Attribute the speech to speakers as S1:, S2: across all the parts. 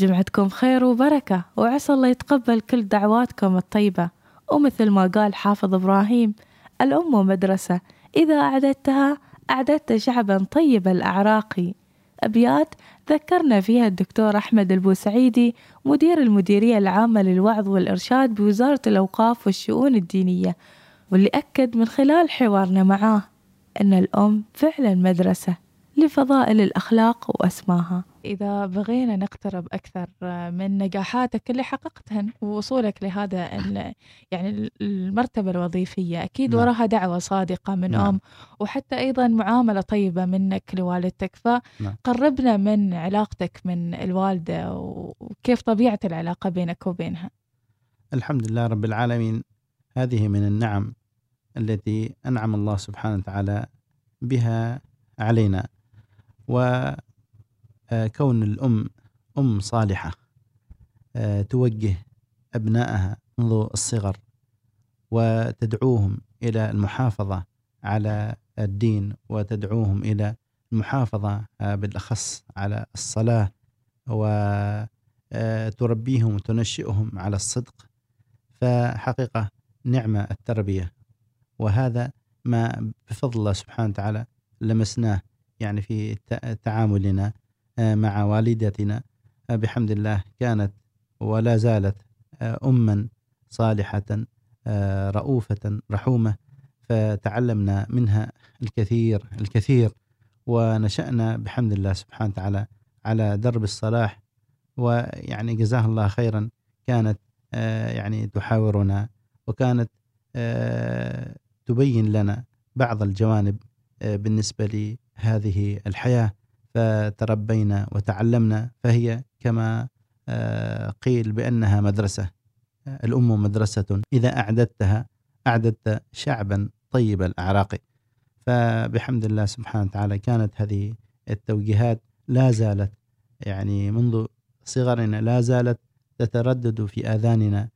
S1: جمعتكم خير وبركة وعسى الله يتقبل كل دعواتكم الطيبة. ومثل ما قال حافظ إبراهيم الأم مدرسة إذا أعددتها أعددت شعبا طيب الأعراق. أبيات ذكرنا فيها الدكتور أحمد البوسعيدي مدير المديرية العامة للوعظ والإرشاد بوزارة الأوقاف والشؤون الدينية. واللي أكد من خلال حوارنا معاه أن الأم فعلا مدرسة لفضائل الأخلاق وأسماها. إذا بغينا نقترب أكثر من نجاحاتك اللي حققتهن ووصولك لهذا يعني المرتبة الوظيفية أكيد نعم. وراها دعوة صادقة من نعم. أم وحتى أيضا معاملة طيبة منك لوالدتك نعم. فقربنا من علاقتك من الوالدة وكيف طبيعة العلاقة بينك وبينها
S2: الحمد لله رب العالمين هذه من النعم التي أنعم الله سبحانه وتعالى بها علينا وكون الأم أم صالحة آه، توجه أبنائها منذ الصغر وتدعوهم إلى المحافظة على الدين وتدعوهم إلى المحافظة آه، بالأخص على الصلاة وتربيهم وتنشئهم على الصدق. فحقيقة نعمة التربية. وهذا ما بفضل الله سبحانه وتعالى لمسناه يعني في تعاملنا آه، مع والدتنا بحمد الله كانت ولا زالت أما صالحة رؤوفة رحومة فتعلمنا منها الكثير الكثير ونشأنا بحمد الله سبحانه وتعالى على درب الصلاح ويعني جزاها الله خيرا كانت يعني تحاورنا وكانت تبين لنا بعض الجوانب بالنسبة هذه الحياة. فتربينا وتعلمنا فهي كما آه، قيل بأنها مدرسة. الأم مدرسة. إذا أعددتها أعددت شعبا طيب الأعراق. فبحمد الله سبحانه وتعالى كانت هذه التوجيهات لا زالت يعني منذ صغرنا لا زالت تتردد في آذاننا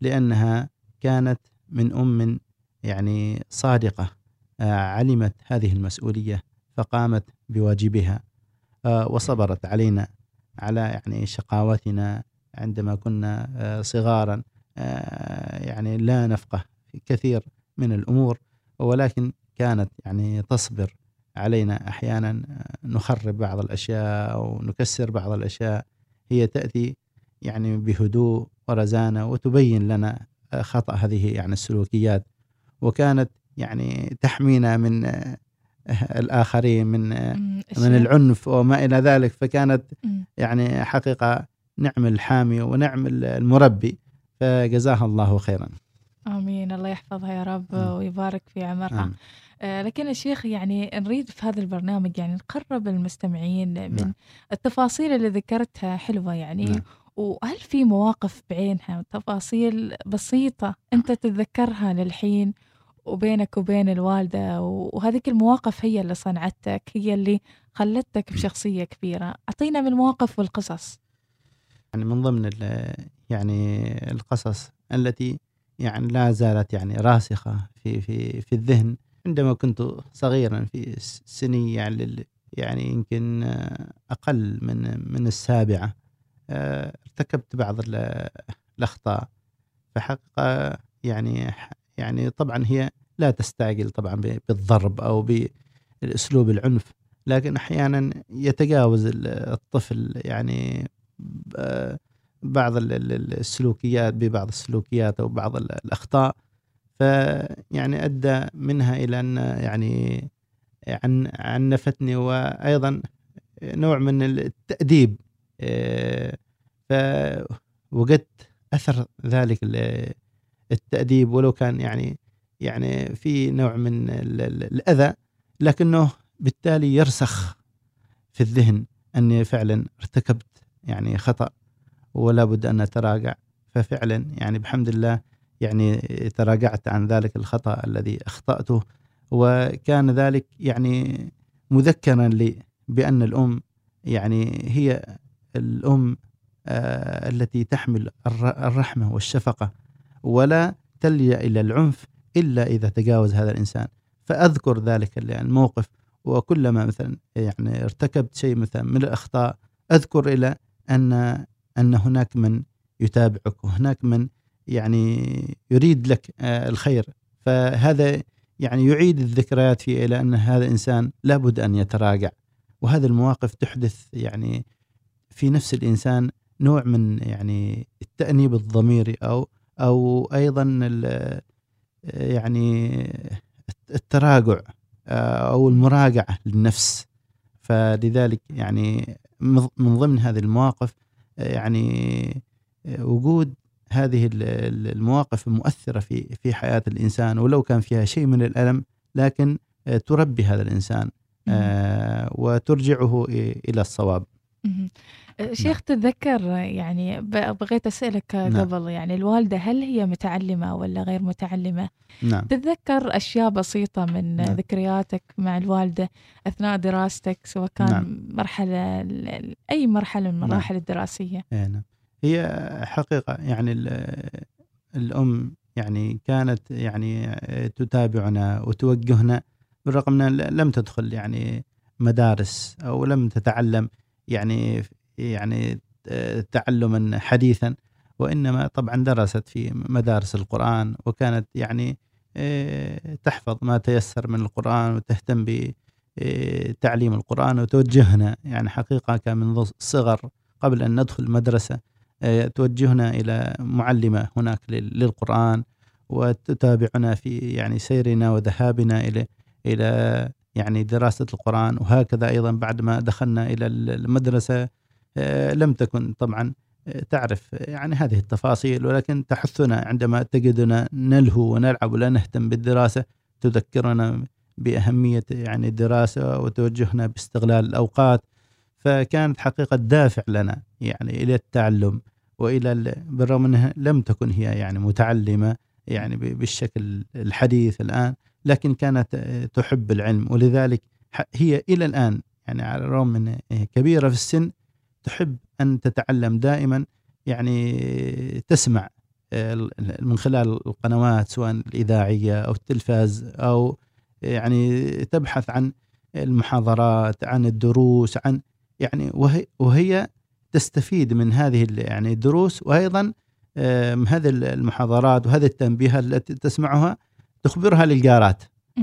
S2: لأنها كانت من أم يعني صادقة آه، علمت هذه المسؤولية فقامت بواجبها. وصبرت علينا على يعني شقاوتنا عندما كنا آه، صغارا. آه، يعني لا نفقه كثير من الأمور ولكن كانت يعني تصبر علينا أحيانا نخرب بعض الأشياء أو نكسر بعض الأشياء. هي تأتي يعني بهدوء ورزانة وتبين لنا خطأ هذه يعني السلوكيات. وكانت يعني تحمينا من الآخرين من من العنف وما إلى ذلك. فكانت يعني حقيقة نعم الحامي ونعم المربي. فجزاها الله خيرا.
S1: آمين. الله يحفظها يا رب ويبارك في عمرها. آه لكن الشيخ يعني نريد في هذا البرنامج يعني نقرب المستمعين من نعم. التفاصيل اللي ذكرتها حلوة يعني. نعم. وهل في مواقف بعينها تفاصيل بسيطة أنت تتذكرها للحين؟ وبينك وبين الوالدة وهذيك المواقف هي اللي صنعتك هي اللي خلتك بشخصية كبيرة. أعطينا من المواقف والقصص.
S2: يعني من ضمن يعني القصص التي يعني لا زالت يعني راسخة في في في الذهن. عندما كنت صغيرا في سني يعني يعني يمكن أقل من من السابعة ارتكبت بعض الأخطاء. فحقيقة يعني يعني طبعا هي لا تستعجل طبعا بالضرب أو بالأسلوب العنف لكن أحيانا يتجاوز الطفل يعني بعض السلوكيات ببعض السلوكيات أو بعض الأخطاء. فيعني أدى منها إلى أن يعني عن عنفتني وأيضا نوع من التأديب فوجدت أثر ذلك التأديب ولو كان يعني يعني في نوع من الأذى لكنه بالتالي يرسخ في الذهن أني فعلا ارتكبت يعني خطأ ولا بد أن أتراجع. ففعلا يعني بحمد الله يعني تراجعت عن ذلك الخطأ الذي أخطأته وكان ذلك يعني مذكرا لي بأن الأم يعني هي الأم آه التي تحمل الرحمة والشفقة. ولا تلجأ إلى العنف إلا إذا تجاوز هذا الإنسان. فأذكر ذلك الموقف وكلما مثلا يعني ارتكبت شيء مثلا من الأخطاء أذكر إلى أن أن هناك من يتابعك وهناك من يعني يريد لك آه، الخير. فهذا يعني يعيد الذكريات فيه إلى أن هذا الانسان لابد أن يتراجع. وهذه المواقف تحدث يعني في نفس الإنسان نوع من يعني التأنيب الضميري أو أو أيضا يعني التراجع آه، أو المراجعة للنفس. فلذلك يعني من ضمن هذه المواقف آه، يعني آه، وجود هذه المواقف المؤثرة في في حياة الإنسان ولو كان فيها شيء من الألم لكن تربي هذا الإنسان وترجعه إلى الصواب.
S1: شيخ نعم. تتذكر يعني بغيت أسألك نعم. قبل يعني الوالدة هل هي متعلمة ولا غير متعلمة؟
S2: نعم.
S1: تتذكر أشياء بسيطة من نعم. ذكرياتك مع الوالدة أثناء دراستك سواء كان نعم. مرحلة أي مرحلة من المراحل نعم. الدراسية؟
S2: إيه، نعم. هي حقيقة يعني الأم يعني كانت يعني تتابعنا وتوجهنا بالرغم أنها لم تدخل يعني مدارس أو لم تتعلم يعني يعني تعلما حديثا وإنما طبعا درست في مدارس القرآن وكانت يعني تحفظ ما تيسر من القرآن وتهتم بتعليم القرآن وتوجهنا يعني حقيقة كان من الصغر قبل أن ندخل المدرسة توجهنا إلى معلمة هناك للقرآن وتتابعنا في يعني سيرنا وذهابنا إلى إلى يعني دراسة القرآن وهكذا أيضا بعد ما دخلنا إلى المدرسة لم تكن طبعا آه، تعرف يعني هذه التفاصيل ولكن تحثنا عندما تجدنا نلهو ونلعب ولا نهتم بالدراسة تذكرنا بأهمية يعني الدراسة وتوجهنا باستغلال الأوقات. فكانت حقيقة دافع لنا يعني إلى التعلم وإلى بالرغم أنها لم تكن هي يعني متعلمة يعني بالشكل الحديث الآن لكن كانت تحب العلم. ولذلك هي إلى الآن يعني على الرغم من كبيرة في السن تحب أن تتعلم دائما يعني تسمع آه، من خلال القنوات سواء الإذاعية أو التلفاز أو يعني تبحث عن المحاضرات عن الدروس عن يعني وهي, وهي تستفيد من هذه يعني الدروس وأيضا هذه المحاضرات وهذه التنبيهات التي تسمعها تخبرها للجارات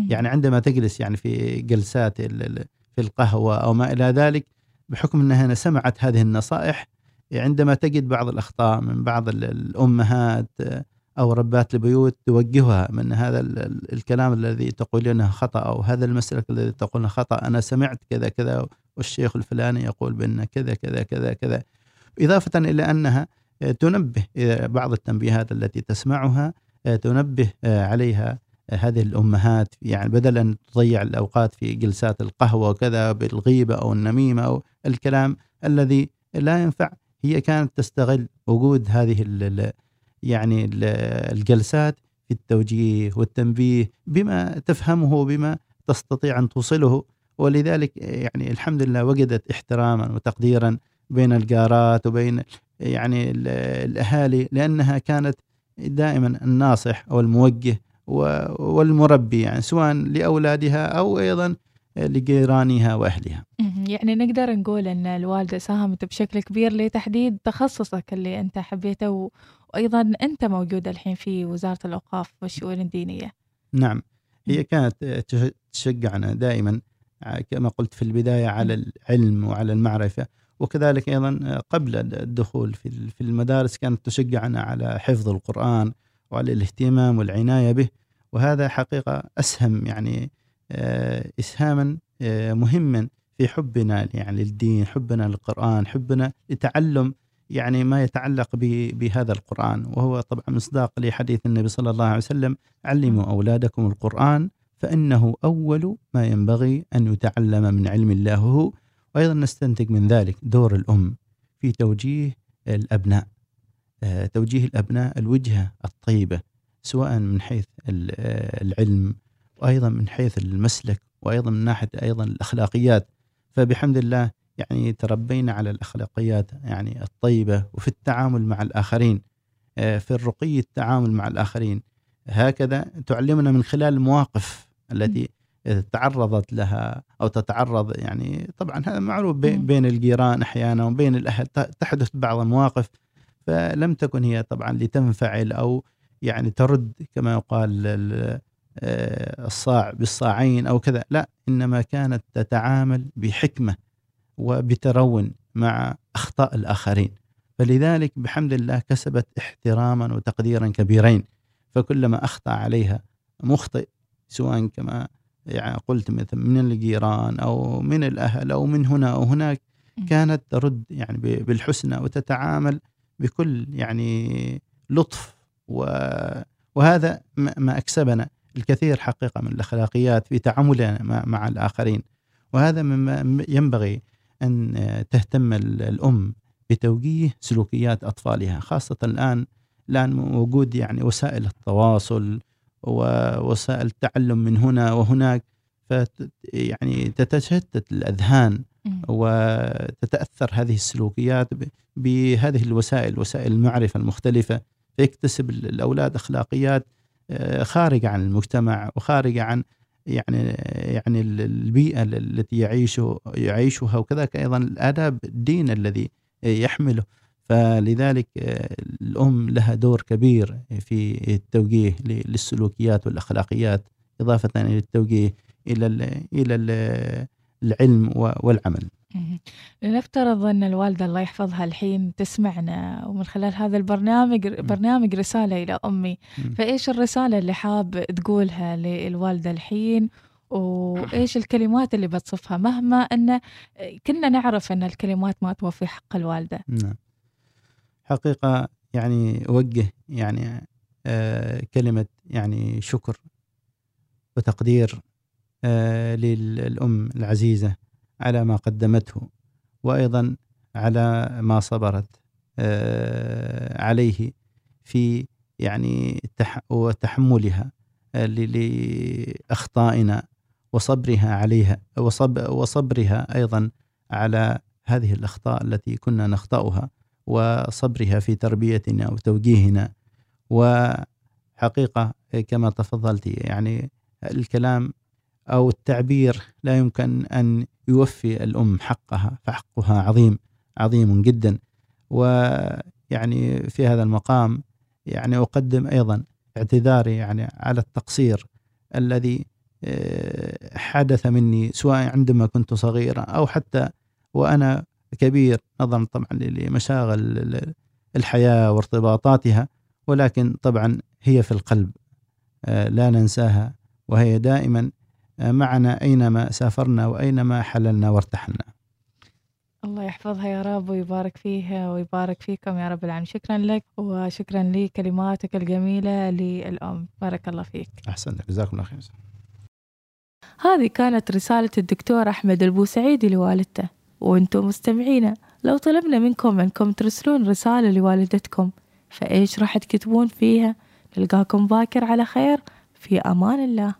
S2: يعني عندما تجلس يعني في جلسات في القهوة أو ما إلى ذلك بحكم انها سمعت هذه النصائح عندما تجد بعض الأخطاء من بعض الأمهات أو ربات البيوت توجهها من هذا الكلام الذي تقولينه خطأ أو هذا المسلك الذي تقولنه خطأ أنا سمعت كذا كذا والشيخ الفلاني يقول بان كذا كذا كذا كذا. إضافة إلى أنها تنبه بعض التنبيهات التي تسمعها تنبه عليها هذه الأمهات يعني بدل أن تضيع الأوقات في جلسات القهوة وكذا بالغيبة أو النميمة أو الكلام الذي لا ينفع هي كانت تستغل وجود هذه ال يعني الجلسات في التوجيه والتنبيه بما تفهمه بما تستطيع أن توصله. ولذلك يعني الحمد لله وجدت احتراما وتقديرا بين الجارات وبين يعني الأهالي لأنها كانت دائما الناصح أو الموجه والمربي يعني سواء لأولادها أو أيضا لجيرانها وأهلها.
S1: يعني نقدر نقول إن الوالدة ساهمت بشكل كبير لتحديد تخصصك اللي أنت حبيته وأيضا أنت موجود الحين في وزارة الأوقاف والشؤون الدينية.
S2: نعم. هي كانت تشجعنا دائما كما قلت في البداية على العلم وعلى المعرفة. وكذلك أيضا قبل الدخول في المدارس كانت تشجعنا على حفظ القرآن وعلى الاهتمام والعناية به. وهذا حقيقة أسهم يعني آه، إسهاما آه، مهما في حبنا يعني للدين حبنا للقرآن حبنا لتعلم يعني ما يتعلق بهذا القرآن. وهو طبعا مصداق لحديث النبي صلى الله عليه وسلم علموا أولادكم القرآن فإنه أول ما ينبغي أن يتعلم من علم الله وهو وأيضا نستنتج من ذلك دور الأم في توجيه الأبناء آه، توجيه الأبناء الوجهة الطيبة. سواء من حيث العلم وأيضا من حيث المسلك وأيضا من ناحية أيضا الأخلاقيات. فبحمد الله يعني تربينا على الأخلاقيات يعني الطيبة وفي التعامل مع الآخرين. آه، في الرقي التعامل مع الآخرين. هكذا تعلمنا من خلال المواقف التي تعرضت لها أو تتعرض يعني طبعا هذا معروف. بين الجيران أحيانا وبين الأهل تحدث بعض المواقف. فلم تكن هي طبعا لتنفعل أو يعني ترد كما يقال ال- آه، الصاع بالصاعين أو كذا. لا إنما كانت تتعامل بحكمة وبترون مع أخطاء الآخرين. فلذلك بحمد الله كسبت احتراما وتقديرا كبيرين. فكلما أخطأ عليها مخطئ سواء كما يعني قلت مثل من الجيران أو من الأهل أو من هنا أو هناك. كانت ترد يعني بالحسنى وتتعامل بكل يعني لطف وهذا ما أكسبنا الكثير حقيقة من الأخلاقيات في تعاملنا مع, الآخرين وهذا مما ينبغي أن تهتم ال- الأم بتوجيه سلوكيات أطفالها خاصة الآن الآن موجود يعني وسائل التواصل ووسائل التعلم من هنا وهناك يعني تتشتت الأذهان
S1: مم.
S2: وتتأثر هذه السلوكيات بهذه الوسائل وسائل المعرفة المختلفة فيكتسب ال- الأولاد أخلاقيات آه، خارجة عن المجتمع وخارجة عن يعني يعني ال- البيئة ال- التي يعيشه يعيشها وكذلك أيضا الآداب الدين الذي يحمله فلذلك آه، الأم لها دور كبير في التوجيه للسلوكيات والأخلاقيات إضافة إلى التوجيه إلى ال إلى ال العلم والعمل.
S1: لنفترض أن الوالدة الله يحفظها الحين تسمعنا ومن خلال هذا البرنامج برنامج رسالة إلى أمي. فإيش الرسالة اللي حاب تقولها للوالدة الحين؟ وإيش الكلمات اللي بتصفها؟ مهما أن كنا نعرف أن الكلمات ما توفي حق الوالدة.
S2: نعم. حقيقة يعني أوجه يعني آه كلمة يعني شكر وتقدير آه للأم العزيزة. على ما قدمته وأيضا على ما صبرت آه عليه في يعني تح وتحملها آه ل- لأخطائنا وصبرها عليها وصب وصبرها أيضا على هذه الأخطاء التي كنا نخطأها وصبرها في تربيتنا وتوجيهنا. وحقيقة كما تفضلت يعني الكلام أو التعبير لا يمكن أن يوفي الأم حقها فحقها عظيم عظيم جدا. ويعني في هذا المقام يعني أقدم أيضا اعتذاري يعني على التقصير الذي آه، حدث مني سواء عندما كنت صغيرا أو حتى وأنا كبير نظرا طبعا لمشاغل ال- الحياة وارتباطاتها ولكن طبعا هي في القلب آه، لا ننساها وهي دائما معنا أينما سافرنا وأينما حللنا وارتحلنا.
S1: الله يحفظها يا رب ويبارك فيها ويبارك فيكم يا رب العالمين. شكرا لك وشكرا لكلماتك الجميلة للأم. بارك الله فيك.
S2: أحسن جزاكم الله خير
S1: هذه كانت رسالة الدكتور أحمد البوسعيدي لوالدته. وأنتم مستمعينا لو طلبنا منكم أنكم ترسلون رسالة لوالدتكم فإيش راح تكتبون فيها؟ نلقاكم باكر على خير. في أمان الله.